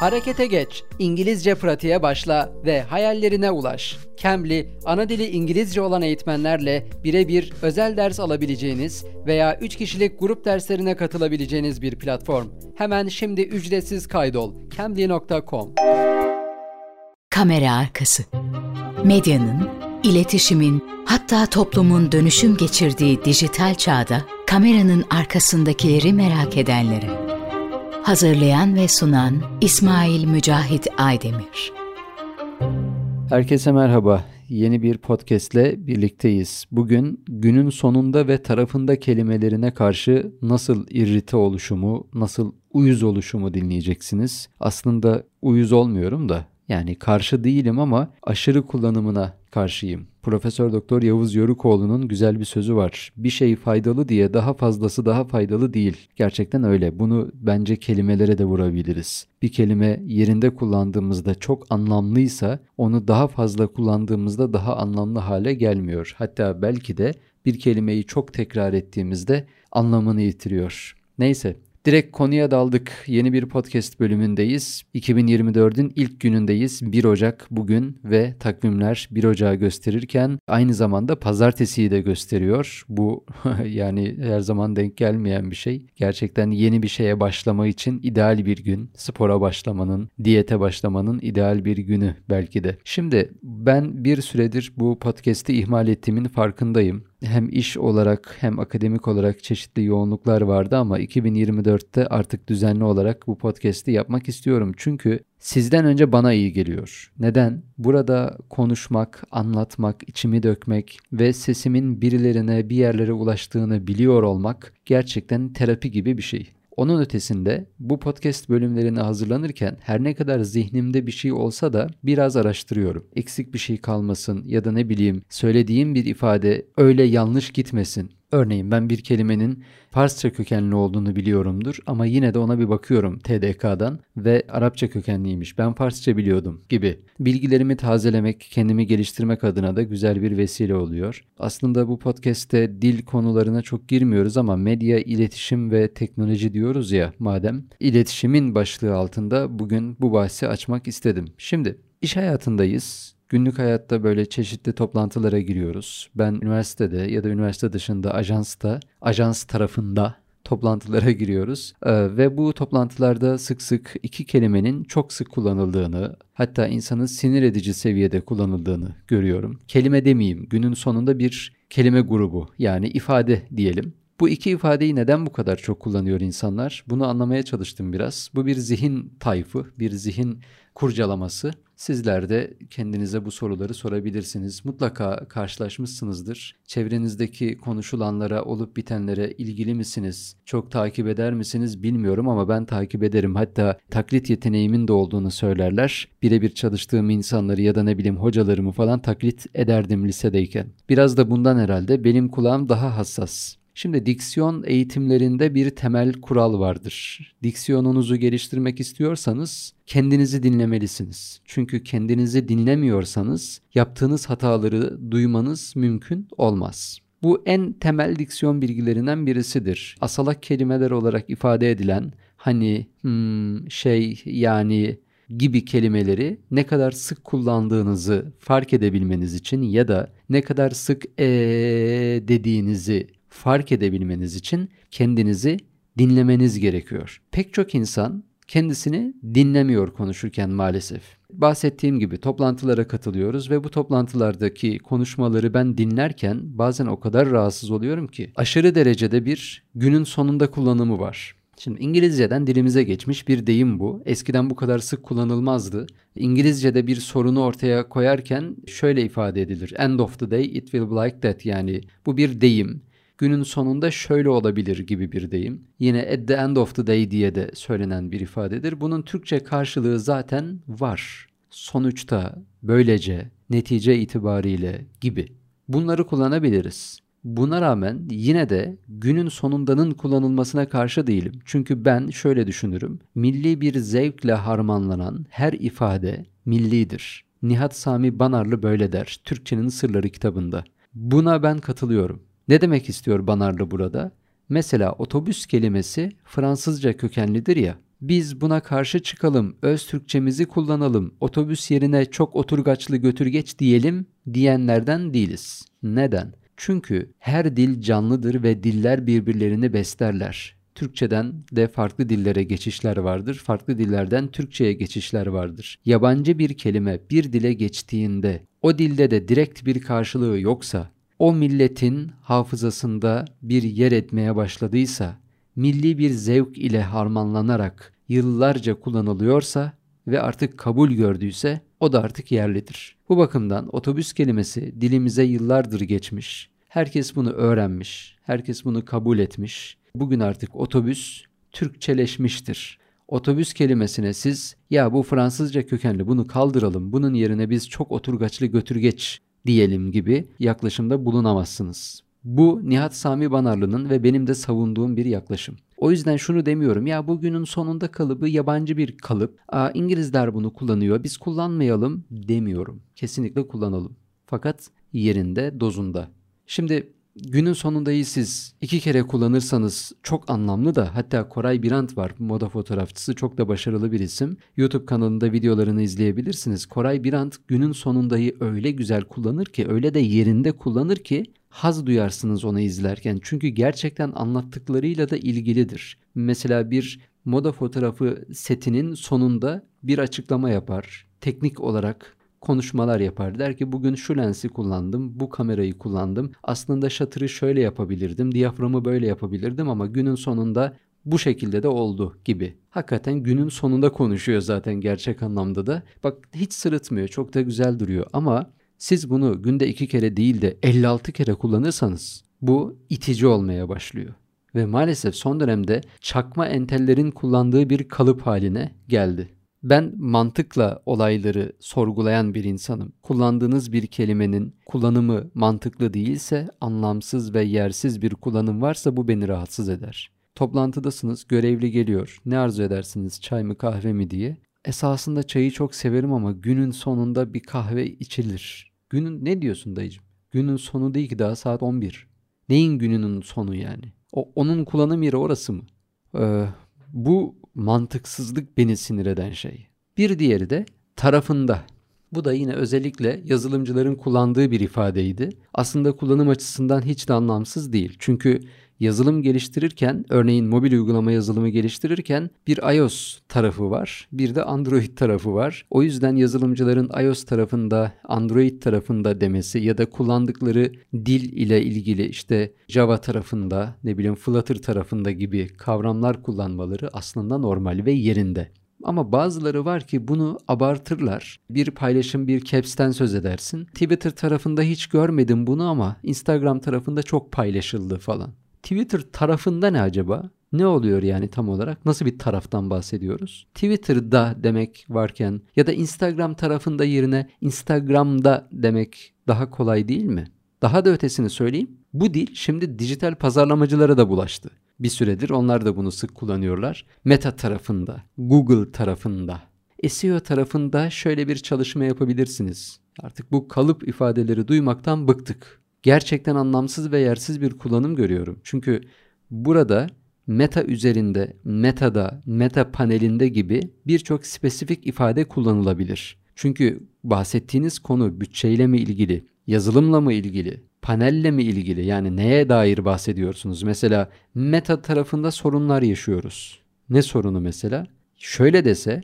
Harekete geç, İngilizce pratiğe başla ve hayallerine ulaş. Cambly, ana dili İngilizce olan eğitmenlerle birebir özel ders alabileceğiniz veya 3 kişilik grup derslerine katılabileceğiniz bir platform. Hemen şimdi ücretsiz kaydol. cambly.com Kamera arkası. Medyanın, iletişimin, hatta toplumun dönüşüm geçirdiği dijital çağda kameranın arkasındakileri merak edenlere. Hazırlayan ve sunan İsmail Mücahit Aydemir. Herkese merhaba. Yeni bir podcastle birlikteyiz. Bugün günün sonunda ve tarafında kelimelerine karşı nasıl irrite oluşumu, nasıl uyuz oluşumu dinleyeceksiniz. Aslında uyuz olmuyorum da yani karşı değilim ama aşırı kullanımına karşıyım. Profesör Doktor Yavuz Yörükoğlu'nun güzel bir sözü var. Bir şey faydalı diye daha fazlası daha faydalı değil. Gerçekten öyle. Bunu bence kelimelere de vurabiliriz. Bir kelime yerinde kullandığımızda çok anlamlıysa onu daha fazla kullandığımızda daha anlamlı hale gelmiyor. Hatta belki de bir kelimeyi çok tekrar ettiğimizde anlamını yitiriyor. Neyse Direkt konuya daldık. Yeni bir podcast bölümündeyiz. 2024'ün ilk günündeyiz. 1 Ocak bugün ve takvimler 1 Ocak'ı gösterirken aynı zamanda pazartesiyi de gösteriyor. Bu yani her zaman denk gelmeyen bir şey. Gerçekten yeni bir şeye başlama için ideal bir gün. Spora başlamanın, diyete başlamanın ideal bir günü belki de. Şimdi ben bir süredir bu podcast'i ihmal ettiğimin farkındayım hem iş olarak hem akademik olarak çeşitli yoğunluklar vardı ama 2024'te artık düzenli olarak bu podcast'i yapmak istiyorum. Çünkü sizden önce bana iyi geliyor. Neden? Burada konuşmak, anlatmak, içimi dökmek ve sesimin birilerine bir yerlere ulaştığını biliyor olmak gerçekten terapi gibi bir şey. Onun ötesinde bu podcast bölümlerine hazırlanırken her ne kadar zihnimde bir şey olsa da biraz araştırıyorum. Eksik bir şey kalmasın ya da ne bileyim söylediğim bir ifade öyle yanlış gitmesin. Örneğin ben bir kelimenin Farsça kökenli olduğunu biliyorumdur ama yine de ona bir bakıyorum TDK'dan ve Arapça kökenliymiş. Ben Farsça biliyordum gibi. Bilgilerimi tazelemek, kendimi geliştirmek adına da güzel bir vesile oluyor. Aslında bu podcast'te dil konularına çok girmiyoruz ama medya, iletişim ve teknoloji diyoruz ya madem. iletişimin başlığı altında bugün bu bahsi açmak istedim. Şimdi iş hayatındayız Günlük hayatta böyle çeşitli toplantılara giriyoruz. Ben üniversitede ya da üniversite dışında ajansta, ajans tarafında toplantılara giriyoruz ee, ve bu toplantılarda sık sık iki kelimenin çok sık kullanıldığını hatta insanın sinir edici seviyede kullanıldığını görüyorum. Kelime demeyeyim günün sonunda bir kelime grubu yani ifade diyelim. Bu iki ifadeyi neden bu kadar çok kullanıyor insanlar? Bunu anlamaya çalıştım biraz. Bu bir zihin tayfı, bir zihin kurcalaması. Sizler de kendinize bu soruları sorabilirsiniz. Mutlaka karşılaşmışsınızdır. Çevrenizdeki konuşulanlara, olup bitenlere ilgili misiniz? Çok takip eder misiniz bilmiyorum ama ben takip ederim. Hatta taklit yeteneğimin de olduğunu söylerler. Birebir çalıştığım insanları ya da ne bileyim hocalarımı falan taklit ederdim lisedeyken. Biraz da bundan herhalde benim kulağım daha hassas. Şimdi diksiyon eğitimlerinde bir temel kural vardır. Diksiyonunuzu geliştirmek istiyorsanız kendinizi dinlemelisiniz. Çünkü kendinizi dinlemiyorsanız yaptığınız hataları duymanız mümkün olmaz. Bu en temel diksiyon bilgilerinden birisidir. Asalak kelimeler olarak ifade edilen hani hmm, şey yani gibi kelimeleri ne kadar sık kullandığınızı fark edebilmeniz için ya da ne kadar sık ee dediğinizi fark edebilmeniz için kendinizi dinlemeniz gerekiyor. Pek çok insan kendisini dinlemiyor konuşurken maalesef. Bahsettiğim gibi toplantılara katılıyoruz ve bu toplantılardaki konuşmaları ben dinlerken bazen o kadar rahatsız oluyorum ki aşırı derecede bir günün sonunda kullanımı var. Şimdi İngilizceden dilimize geçmiş bir deyim bu. Eskiden bu kadar sık kullanılmazdı. İngilizce'de bir sorunu ortaya koyarken şöyle ifade edilir. End of the day it will be like that yani bu bir deyim günün sonunda şöyle olabilir gibi bir deyim. Yine at the end of the day diye de söylenen bir ifadedir. Bunun Türkçe karşılığı zaten var. Sonuçta, böylece, netice itibariyle gibi. Bunları kullanabiliriz. Buna rağmen yine de günün sonundanın kullanılmasına karşı değilim. Çünkü ben şöyle düşünürüm. Milli bir zevkle harmanlanan her ifade millidir. Nihat Sami Banarlı böyle der Türkçenin Sırları kitabında. Buna ben katılıyorum. Ne demek istiyor Banarlı burada? Mesela otobüs kelimesi Fransızca kökenlidir ya. biz buna karşı çıkalım, öz Türkçemizi kullanalım, otobüs yerine çok oturgaçlı götürgeç diyelim diyenlerden değiliz. Neden? Çünkü her dil canlıdır ve diller birbirlerini beslerler. Türkçeden de farklı dillere geçişler vardır. Farklı dillerden Türkçeye geçişler vardır. Yabancı bir kelime bir dile geçtiğinde o dilde de direkt bir karşılığı yoksa, o milletin hafızasında bir yer etmeye başladıysa, milli bir zevk ile harmanlanarak yıllarca kullanılıyorsa ve artık kabul gördüyse o da artık yerlidir. Bu bakımdan otobüs kelimesi dilimize yıllardır geçmiş. Herkes bunu öğrenmiş, herkes bunu kabul etmiş. Bugün artık otobüs Türkçeleşmiştir. Otobüs kelimesine siz ya bu Fransızca kökenli bunu kaldıralım, bunun yerine biz çok oturgaçlı götürgeç diyelim gibi yaklaşımda bulunamazsınız. Bu Nihat Sami Banarlı'nın ve benim de savunduğum bir yaklaşım. O yüzden şunu demiyorum ya bugünün sonunda kalıbı yabancı bir kalıp. Aa, İngilizler bunu kullanıyor biz kullanmayalım demiyorum. Kesinlikle kullanalım. Fakat yerinde dozunda. Şimdi günün sonundayı siz iki kere kullanırsanız çok anlamlı da hatta Koray Birant var moda fotoğrafçısı çok da başarılı bir isim. YouTube kanalında videolarını izleyebilirsiniz. Koray Birant günün sonundayı öyle güzel kullanır ki öyle de yerinde kullanır ki haz duyarsınız onu izlerken. Çünkü gerçekten anlattıklarıyla da ilgilidir. Mesela bir moda fotoğrafı setinin sonunda bir açıklama yapar. Teknik olarak konuşmalar yapar. Der ki bugün şu lensi kullandım, bu kamerayı kullandım. Aslında şatırı şöyle yapabilirdim, diyaframı böyle yapabilirdim ama günün sonunda bu şekilde de oldu gibi. Hakikaten günün sonunda konuşuyor zaten gerçek anlamda da. Bak hiç sırıtmıyor, çok da güzel duruyor ama siz bunu günde iki kere değil de 56 kere kullanırsanız bu itici olmaya başlıyor. Ve maalesef son dönemde çakma entellerin kullandığı bir kalıp haline geldi. Ben mantıkla olayları sorgulayan bir insanım. Kullandığınız bir kelimenin kullanımı mantıklı değilse, anlamsız ve yersiz bir kullanım varsa bu beni rahatsız eder. Toplantıdasınız, görevli geliyor. Ne arzu edersiniz, çay mı kahve mi diye. Esasında çayı çok severim ama günün sonunda bir kahve içilir. Günün ne diyorsun dayıcım? Günün sonu değil ki daha saat 11. Neyin gününün sonu yani? O, onun kullanım yeri orası mı? Ee, bu mantıksızlık beni sinir eden şey. Bir diğeri de tarafında. Bu da yine özellikle yazılımcıların kullandığı bir ifadeydi. Aslında kullanım açısından hiç de anlamsız değil. Çünkü yazılım geliştirirken, örneğin mobil uygulama yazılımı geliştirirken bir iOS tarafı var, bir de Android tarafı var. O yüzden yazılımcıların iOS tarafında, Android tarafında demesi ya da kullandıkları dil ile ilgili işte Java tarafında, ne bileyim Flutter tarafında gibi kavramlar kullanmaları aslında normal ve yerinde. Ama bazıları var ki bunu abartırlar. Bir paylaşım bir caps'ten söz edersin. Twitter tarafında hiç görmedim bunu ama Instagram tarafında çok paylaşıldı falan. Twitter tarafında ne acaba? Ne oluyor yani tam olarak? Nasıl bir taraftan bahsediyoruz? Twitter'da demek varken ya da Instagram tarafında yerine Instagram'da demek daha kolay değil mi? Daha da ötesini söyleyeyim. Bu dil şimdi dijital pazarlamacılara da bulaştı. Bir süredir onlar da bunu sık kullanıyorlar. Meta tarafında, Google tarafında, SEO tarafında şöyle bir çalışma yapabilirsiniz. Artık bu kalıp ifadeleri duymaktan bıktık gerçekten anlamsız ve yersiz bir kullanım görüyorum. Çünkü burada meta üzerinde, metada, meta panelinde gibi birçok spesifik ifade kullanılabilir. Çünkü bahsettiğiniz konu bütçeyle mi ilgili, yazılımla mı ilgili, panelle mi ilgili yani neye dair bahsediyorsunuz? Mesela meta tarafında sorunlar yaşıyoruz. Ne sorunu mesela? Şöyle dese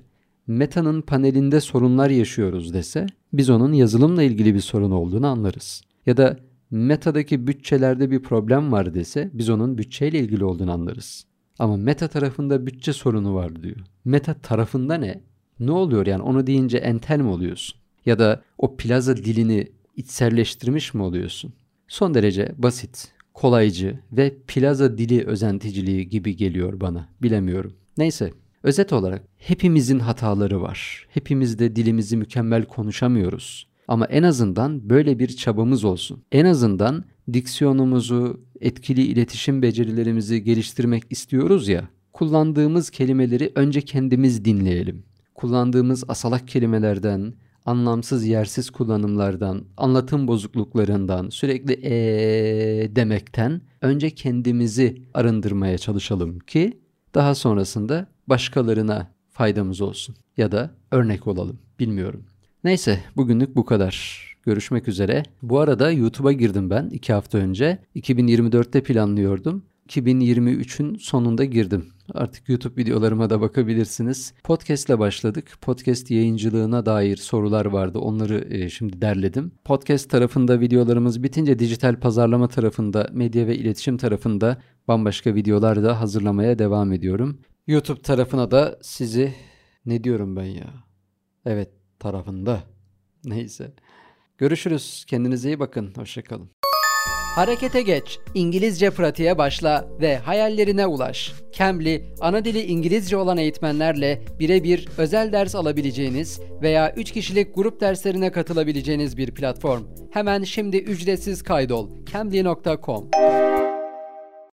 Meta'nın panelinde sorunlar yaşıyoruz dese biz onun yazılımla ilgili bir sorun olduğunu anlarız. Ya da Meta'daki bütçelerde bir problem var dese biz onun bütçeyle ilgili olduğunu anlarız. Ama Meta tarafında bütçe sorunu var diyor. Meta tarafında ne? Ne oluyor yani onu deyince entel mi oluyorsun? Ya da o plaza dilini içselleştirmiş mi oluyorsun? Son derece basit, kolaycı ve plaza dili özenticiliği gibi geliyor bana. Bilemiyorum. Neyse Özet olarak hepimizin hataları var. Hepimiz de dilimizi mükemmel konuşamıyoruz. Ama en azından böyle bir çabamız olsun. En azından diksiyonumuzu, etkili iletişim becerilerimizi geliştirmek istiyoruz ya. Kullandığımız kelimeleri önce kendimiz dinleyelim. Kullandığımız asalak kelimelerden, anlamsız yersiz kullanımlardan, anlatım bozukluklarından, sürekli ee demekten önce kendimizi arındırmaya çalışalım ki Daha sonrasında başkalarına faydamız olsun ya da örnek olalım. Bilmiyorum. Neyse bugünlük bu kadar. Görüşmek üzere. Bu arada YouTube'a girdim ben 2 hafta önce. 2024'te planlıyordum. 2023'ün sonunda girdim. Artık YouTube videolarıma da bakabilirsiniz. Podcast ile başladık. Podcast yayıncılığına dair sorular vardı. Onları e, şimdi derledim. Podcast tarafında videolarımız bitince dijital pazarlama tarafında, medya ve iletişim tarafında bambaşka videolar da hazırlamaya devam ediyorum. YouTube tarafına da sizi ne diyorum ben ya? Evet, tarafında. Neyse. Görüşürüz. Kendinize iyi bakın. Hoşçakalın. Harekete geç, İngilizce pratiğe başla ve hayallerine ulaş. Cambly, ana dili İngilizce olan eğitmenlerle birebir özel ders alabileceğiniz veya 3 kişilik grup derslerine katılabileceğiniz bir platform. Hemen şimdi ücretsiz kaydol. cambly.com